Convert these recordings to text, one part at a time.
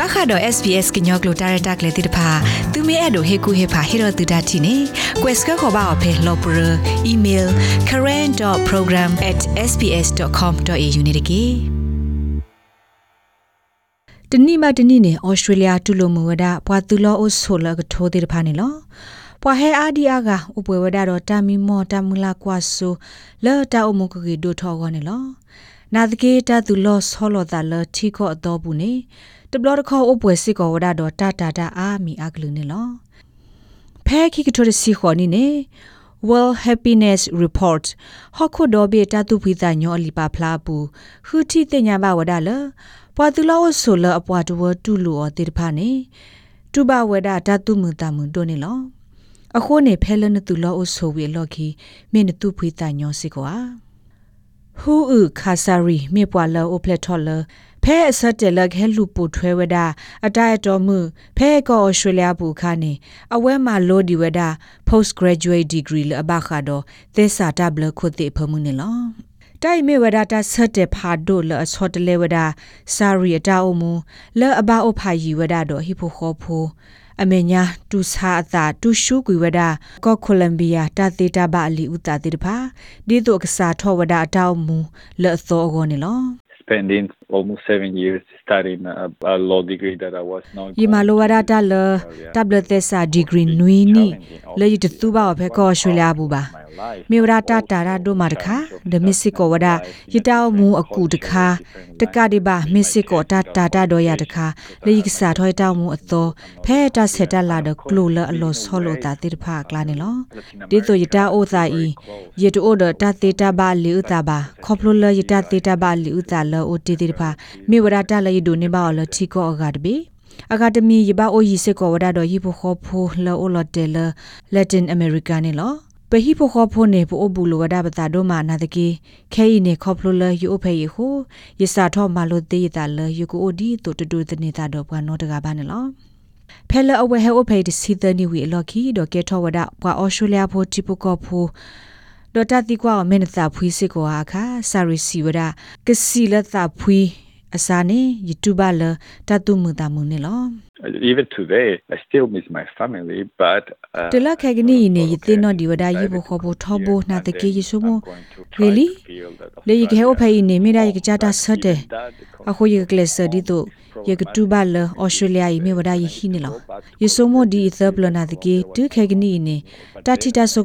ပခါတော့ SPS ကညောကလိုတာရတာကလေးတိတဖာသူမဲအဲ့တို့ဟေကူဟေဖာဟေရတူဒတ်တီနေ quest ကခေါ်ပါအဖေလော်ပရ email current.program@sps.com.au နေတကေတနိမတနိနေဩစတြေးလျတူလိုမူဝဒဘွာတူလောအိုဆိုလကထိုးတိတဖာနေလောပွာဟဲအာဒီအာကဥပွဲဝဒတော့တာမီမောတာမူလာကွာဆူလော်တာအုံမကကြီးဒိုထောကောနေလောနာဒကေတာသူလောဆောလောတာလထီခော့တော့ဘူးနေ တဘလတခေါ်အပွဲစစ်ကောဝဒတော့တာတာတာအာမီအကလူနေလောဖဲခိကထိုရစီခေါ်နေနေ World Happiness Report ဟခုဒိုဘေတာတူဖိတာညောလီပါဖလာဘူးခူတီတညာဘဝဒါလပွာတူလောဆိုလအပွားတဝတူလူအတေတဖာနေတူဘဝဒတာတူမူတာမူတိုနေလောအခုနေဖဲလနတူလောအဆိုဝေလော်ခီမင်းတူဖိတာညောစီကွာဟူဥခါဆာရီမြေပွာလောအိုပလက်ထော်လ ဖဲအစတ်တလခဲလူပူထွဲဝဒအတရတော်မှုဖဲကောဩစတြေးလျဘူခါနေအဝဲမှာလိုဒီဝဒ post graduate degree လအဘခါတော့သစ္စာတဘလခုတိဖမှုနေလောတိုင်မေဝဒတာဆတ်တဲ့ဖာဒိုလအစောတလေဝဒစာရီအတာအုံမူလဲအဘအဖာယီဝဒတော့ဟိဖိုခောဖိုအမေညာတူစာအတာတူရှုကွေဝဒကောကိုလမ်ဘီယာတာတေတာဘာလီဥတာတေတဖာဒီတို့ကစားထောဝဒအတောက်မူလဲအသောဂောနေလော spending almost seven years studying a, a law degree that I was not Yimalo wada ta le tablet sa degree nui ni le yit tu ba phe ko Australia bu ba မေဝရတာတာရဒိုမာတခါဒမစ်စစ်ကိုဝဒယတောက်မူအကူတခါတကဒီဘာမစ်စစ်ကိုတာတာတာတော့ရတခါလေယကစားထွိုင်းတောက်မူအသောဖဲတာဆက်တလာဒကလိုလအလောဆောလိုတာတိတဖာကလာနေလောဒီတို့ယတာအိုသာဤယတိုအိုဒတာတေတာဘာလီဥတာဘာခေါပလိုလယတာတေတာဘာလီဥတာလောအိုတီတိတဖာမေဝရတာလေယဒိုနေဘာလထီကောအဂါဒဘီအကာဒမီယဘအိုယီစစ်ကောဝဒါတော့ယီဖိုခေါဖိုလောအိုလတဲလလက်တင်အမေရိကန်နေလောပဟိဖိုခေါဖိုနေပိုအဘူလိုဝဒပတာဒိုမာနာတကေခဲဤနေခေါဖလိုလယူအဖေယဟိုယစာထောမာလိုတေးတာလယူကိုဒီတိုတူတူတနေတာတော့ဘွာနောတကဘာနေလောဖဲလအဝဲဟဲအဖေတစီတနီဝီအလော်ခီတော့ကေထောဝဒဘွာအော်စတြေးလျဖိုတီပကောဖို ဒေါ်တာတီကွာမင်းတာဖွီစစ်ကွာအခါဆာရီစီဝဒကစီလတာဖွီ အစာနေ YouTube လတတုမှုတာမှုနေလော even today i still miss my family but တလခက်ကနီနေယတင်နော်ဒီဝဒယေဘခေါ်ဖို့ထောဖို့နာတကေယေဆုမ really လေယေခဲအဖေနေမိရယေကကြတာဆတ်တယ်အခုယေကလစဒီတို့ယေကတူဘလဩစတြေးလျယေမိဝဒယေဟိနေလောယေဆုမဒီသဘလနာတကေတူခက်ကနီနေတတိတဆု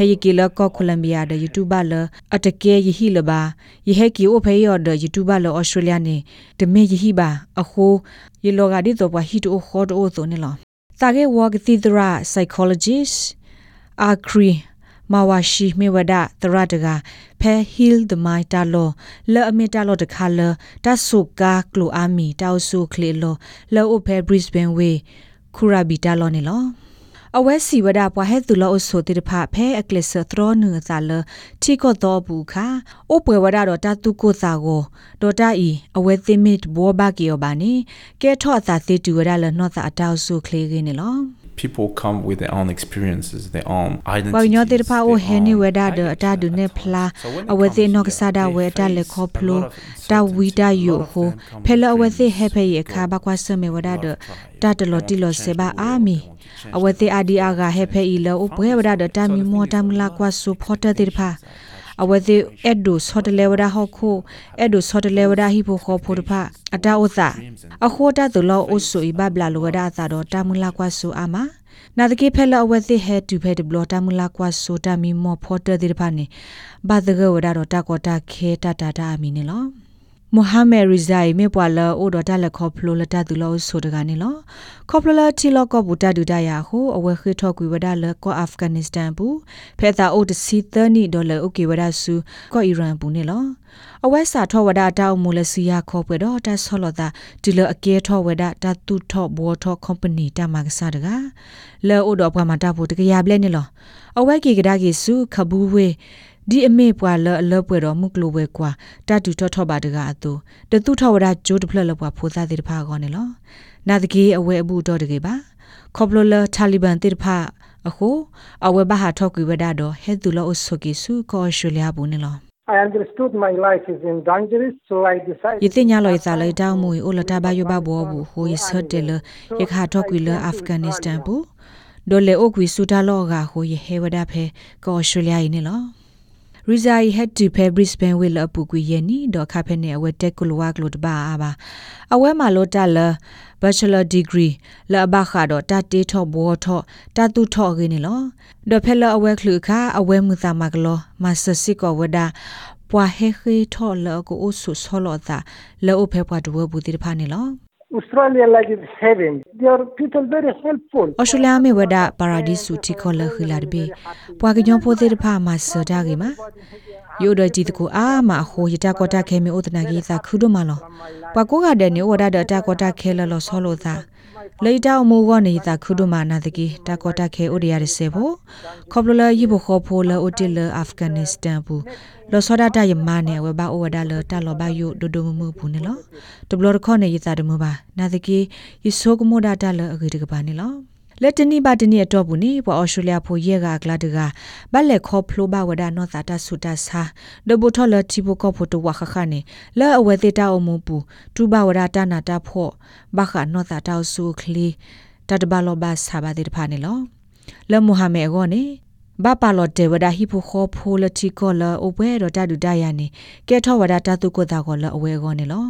ဖဲယကီလကောကိုလမ်ဘီယာဒယူတူဘာလအတကဲယဟီလဘာယဟကီအိုဖဲယောဒယူတူဘာလဩစတြေးလျနေတမေယဟီဘာအခုယလောဂါဒီတော့ဘဟီတိုခေါ်တိုဆိုနေလောတာကေဝါကတိဒရာ psychologist အာခရီမဝရှိမေဝဒတရတကဖဲ heal the mind တလောလဲအမီတလောတခါလတဆုကာကလိုအာမီတောက်ဆုခလေလောလဲအိုဖဲ Brisbane way ခူရာဘီတလောနေလော အဝဲစီဝဒပွားဟဲသူလောအဆိုတိတဖဖဲအကလစ်သရောနုဇာလတီကောတော့ဘူးခါအိုပွဲဝဒတော့တတုကိုစာကိုဒေါ်တာဤအဝဲသိမစ်ဘောဘကီယောဘာနီကဲထော့သာတိတူဝဒလနော့သာအတောက်ဆုခလေးကင်းနေလော people come with their own experiences their own identity ဘာညောတေဖာအိုဟဲနေဝဒဒအတာဒုနေဖလာအဝသေနောကဆာဒဝဲတလေခေါဖလိုတာဝီတာယိုဟိုဖဲလအဝသေဟဲဖဲရခါဘကွာဆမေဝဒဒတာတလောတီလောစေဘာအာမီအဝသေအာဒီအာဂဟဲဖဲ ဤလောဘွဲဝဒဒတာမီမောတမ်လာကွာဆူဖော်တတေဖာအဝသေအက်ဒိုဆော့တလေဝဒါဟောခိုအက်ဒိုဆော့တလေဝဒါဟီဖိုခေါဖိုတဖအတာဥသာအခိုတာသလောအိုဆူဤဘဘလာလောဝဒါသာတော့တာမူလာကွာဆူအာမနာတကေဖဲလအဝသေဟဲတူဖဲဒဘလတာမူလာကွာဆိုတာမီမောဖော်တတေဖာနေဘာဒဂဝဒါတော့တာကောတာခဲတာတာတာအမီနေလော မိုဟာမက်ရီဇိုင်မေပွာလာအိုဒတာလက်ခေါဖလိုလတာတူလောဆိုတကနေလောခေါဖလလာတီလောကဘူတာဒူတာယာဟိုအဝဲခိထောကွေဝဒါလကောအာဖဂန်နစ္စတန်ဘူးဖဲတာအိုတစီသနီဒေါ်လာအိုကေဝဒါဆူကောအီရန်ဘူးနေလော အဝဲစာထောဝဒါတောက်မူလစီယာခေါ်ပွေတော့တာဆောလောတာဒီလအကဲထောဝဒါတာတူထောဘောထောကွန်ပဏီတာမကစားတကလဲအိုတော့ဘွားမှာတာဖို့တကရပလဲနေလောအဝဲကေကဒါကေစုခဘူးဝေးဒီအမေပွာလအလပွဲတော်မုကလိုဝဲကွာတတူထောထောပါတကအတူတတူထောဝရဂျိုးတဖလလပွာဖိုးသားတဲ့တဖာကောနေလောနာတကေအဝဲအဘူးတော်တကေပါခေါပလိုလာတာလီဘန်တဲ့တဖာအခုအဝဲဘာဟာထောက်ကွေဝဒါတော့ဟဲသူလောအဆုကေစုကောရှူလျာဘူးနေလော I understood my life is in danger, so I decided. ယသိညာလောယစာလေတောင်းမူအိုလတာဘယဘဘောဘူးဟိုယဆတ်တယ်လယခါတော့ကွေလအာဖဂန်နစ္စတန်ဘူးဒိုလေအိုကွေ စူတာလောကဟိုယဟေဝဒဖဲကောအော်စတြေးလျယနေလောရီဇာယီဟက်တူဖဲဘရစ်ဘန်ဝေလအပူကွေယနီဒေါ်ခဖဲနေအဝဲတက်ကလဝကလုတဘာအာဘာအဝဲမှာလို့တလ bachelor degree လာဘခါတော့တတေထောဘောထောတတုထောရင်းနေလောဒေါ်ဖဲလအဝဲခလူခါအဝဲမှုသမကလောမဆစစ်ကောဝဒါပွာဟေခေထောလကိုအဆုဆောလောတာလောအဖဲပွားတဝဘူးတိဖာနေလော Australia like is heaven. They are people very helpful. ဩစတြေးလျမေဝဒပါရာဒီစုတီခေါ်လခလာတဘေပွာကညောဖိုသေးတဖာမဆဒါကေမှာယိုဒကြည်တကူအာမဟိုယတကောတာခဲမေဥဒနာကေသာခုဒမလောပွာကိုကတဲ့နေဝဒဒတာကောတာခဲလလောဆောလို့သာလေတောင်မူဝနေသာခုဒမနာတကေတာကောတာခဲဥဒရရစေဖို့ခေါပလလယိဘခေါ်ဖိုလဥတီလအာဖဂန်နစ္စတန်ဘူး လောစောဒတာယမနဲ့ဝဘအိုဝဒါလတာလောဘယုဒဒုမမှုဘူးနေလောတဘလရခေါနေယသာဒမဘာနာတကေယဆိုကမိုဒတာလအဂိတကပါနေလောလက်တနိပါတနိအတော့ဘူးနိပွာဩစတြေးလျဖိုရဲကကလာတကဘက်လက်ခေါဖလိုဘဝဒနောသာတဆုတဆာဒဘထလတီဘကောဖို့တဝခခနေလဲအဝဲသေးတာအမှုပူတူဘဝဒတာနာတာဖို့ဘခနောသာတောက်ဆုခလီတတဘလောဘဆာဘာတိတဖာနေလောလဲမိုဟာမေအကောနေ ဘာပါလောတေဝဒဟိဖိုခောဖိုလတီကောလအဝဲတော့တတူတရနေကဲထောဝဒတတုကိုတာကောလအဝဲကောနေလော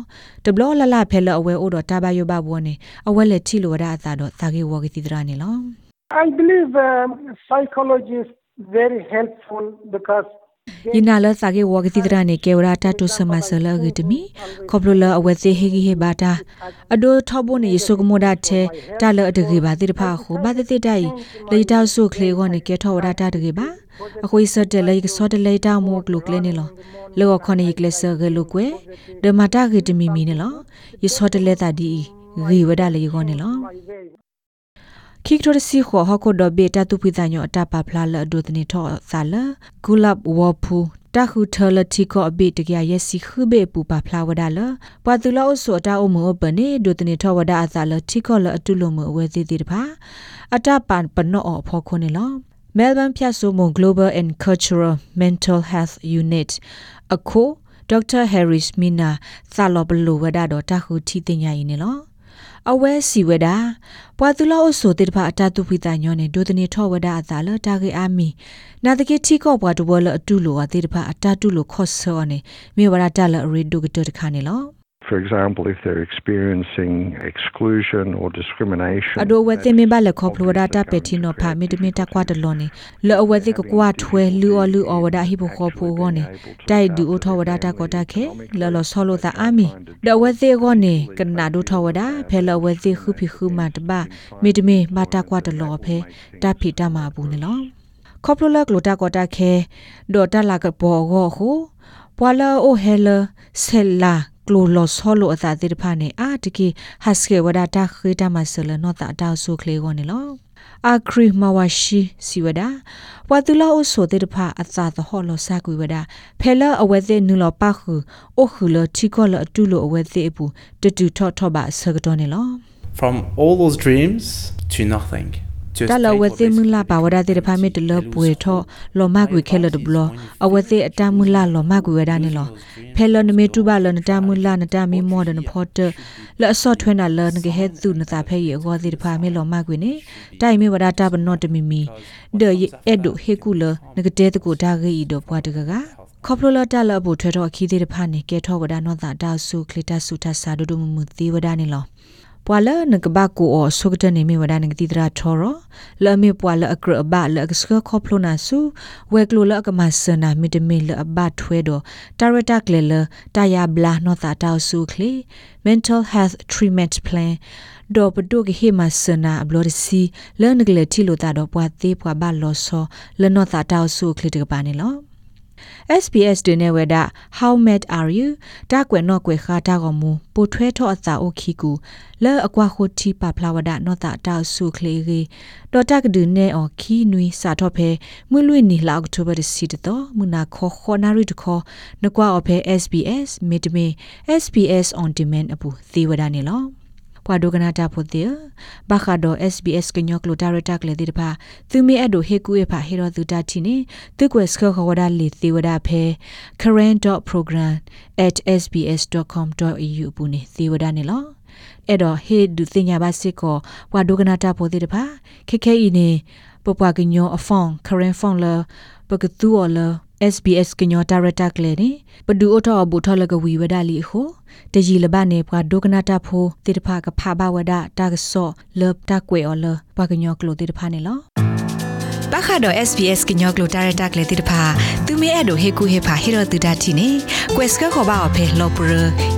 တဘလလလဖဲလအဝဲအိုတော့တဘယဘဘောနေအဝဲလက်တီလိုဝဒအသာတော့သာကေဝဂတိတရနေလော I believe um, psychology is very helpful because ယနာလစာကေဝဂတိတရနေကေဝရာတတုစမဆလဂတမီခေါပလလအဝဲစေဟေဂီဟေဘာတာအဒိုထောဘုန်ယေဆုကမိုဒတ်ချေတလအတကေဘာတိတဖာခုဘာတိတိတိုင်လေတောက်ဆုခလေကောနေကေထောဝရတာတကေဘာအခွေစတဲ့လေစောတလေတောက်မိုကလုကလေနေလောလောခနေကလဆဂလုကွေဒမတာဂေတမီမီနေလောယေစောတလေတာဒီဂေဝဒလေကောနေလော ခိကတိုစီခောဟကိုဒဘေတာတူပိတညောအတပါဖလာလအဒုတနေထောဆာလဂူလပ်ဝဖူတခုထလတီကောအဘိတကရစီခုဘေပူပါဖလာဝဒါလပွာတူလောဆိုအတာအမောပနေဒုတနေထောဝဒါအစာလတီကောလအတုလိုမအဝဲသေးသေးတပါအတပန်ပနောအဖောခုနေလော Melbourne ဖြတ်ဆိုမ Global and Cultural Mental Health Unit အခု Dr. Harris Mina သာလောဘလိုဝဒါတော့တခုထီတင်ညာရင်နော် အဝဲစီဝဒါပွာသူလောအဆိုတေတဖအတတုဖိတညောနေဒိုတနေထောဝဒါအသာလတာကေအာမီနာတကေတီကောပွာတဝလအတုလိုအတေတဖအတတုလိုခော့ဆောနေမြေဝရတလရီဒုကတတခါနေလော For example, if they're experiencing exclusion or discrimination. အဒိုဝဲသိမင်ပါလက်ခေါပလိုဒါတာပက်တီနိုဖာမီတမီတကွာတလွန်နေလောအဝဲသိကကွာထွဲလူအလူအဝဒါဟိဘခေါဖိုဂောနေတိုက်ဒူအထောဝဒါတာကောတာခဲလောလောဆောလိုတာအာမီဒဝဲသိဂောနေကနာဒူထောဝဒါဖဲလောဝဲသိခုဖိခုမတဘာမီတမီမတာကွာတလောဖဲတဖိတမဘူးနေလောခေါပလိုလကလိုတာကောတာခဲဒေါ်တာလာကဘောဂောဟုပွာလာအိုဟဲလဆဲလာ ကလိုလောဆောလိုအသာတိတဖာနေအာတကီဟတ်စကေဝဒတာခေတမဆလနောတာတောက်ဆုခလေကောနေလောအာခရီမဝရှိစီဝဒဝတူလောအဆိုတေတဖာအသာသဟောလောစကွေဝဒဖဲလအဝဲသေးနူလောပခုအိုခုလချီကောလအတူလောအဝဲသေးအပူတတူထော့ထော့ပါဆကတော့နေလော From all those dreams to nothing. Just တလ take ဝ what သိ they မ say လာပါဝဒတေတဖာမီတလပွေထောလောမကွေခဲလတဘလအဝသိအတမူလာလောမကွေဝဒနေလောဖဲလနမေတူပါလနတမူလာနတမီမောဒနဖော့တလအစော့ထွန်းနာလနကဟဲသူနတာဖဲရေဂောတိတဖာမေလောမကွေနေတိုင်မေဝဒတာဘနော့တမီမီဒေယအဲ့ဒိုဟေကူလနကတဲတကူဒါဂေဤတော့ဘွားတကကခေါပလိုလာတလဘိုထွဲတော့အခီးသေးတဖာနေကဲထောဝဒနောတာတာဆုခလီတဆုထဆာဒုဒုမမူသီဝဒနေလော ပွာလနကဘကူအောဆုကတနေမီဝဒနကတိတရာထောရလမေပွာလအကရဘလကစခခေါပလိုနာဆုဝဲကလိုလကမဆနာမီတမီလအဘထွဲတော့တာရတာကလေလတာယာဘလာနောတာတောက်ဆုခလီ mental health treatment plan ဒေါ်ပဒုကဟေမဆနာဘလော်စီလနကလေတီလိုတာတော့ပွာသေးပွာဘလောဆောလနောတာတောက်ဆုခလီတကပါနေလော SBS တွင်နေဝဒ How mad are you တာကွယ်နော့ကွယ်ခါတာကမူပိုထွဲထော့အစာအိုခီကူလဲအကွာခိုတီပါဖလာဝဒနော့တာတောက်ဆုခလေရီဒေါ်တာကဒူနေအော်ခီနွီစာတော့ဖဲမွလွေနီလာအောက်တိုဘာစီတတော့မနာခေါ်ခေါ်နာရီတခေါ်နကွာအော်ဖဲ SBS မီတမီ SBS on demand အပူသေဝဒနေလော ပွာဒိုကနာတာဖိုတေဘာခါဒို SBS ကညောကလိုဒါရတာကလေဒီတပါသူမေအဒိုဟေကူေဖာဟေရောသူတာတီနေသူကွယ်စခခဝဒါလီသေဝဒါဖဲ current.program@sbs.com.au ဘူးနေသေဝဒါနေလောအဲ့တော့ဟေဒူတင်ညာပါစစ်ကောပွာဒိုကနာတာဖိုတေတပါခက်ခဲဤနေပပွားကညောအဖောင်း current phone လပကတူော်လ SBS ကညောဒါရတာကလေနေပဒူအထောဘူထောလကဝီဝဒါလီခိုတကြီးလဘနေပွာဒိုကနာတာဖိုတေတဖာကဖာဘဝဒတာကဆောလပ်တာကွေအော်လပွာကညောကလိုတေတဖာနေလောပခါတော့ SBS ကညောကလိုတာရတာကလေတေတဖာသူမဲအဲ့တို့ဟေကူဟေဖာဟေရတူဒတ်တီနေ quest ကခေါ်ပါအဖေလောပရ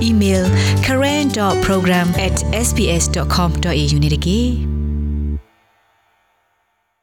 email current.program@sbs.com.au နေတကေ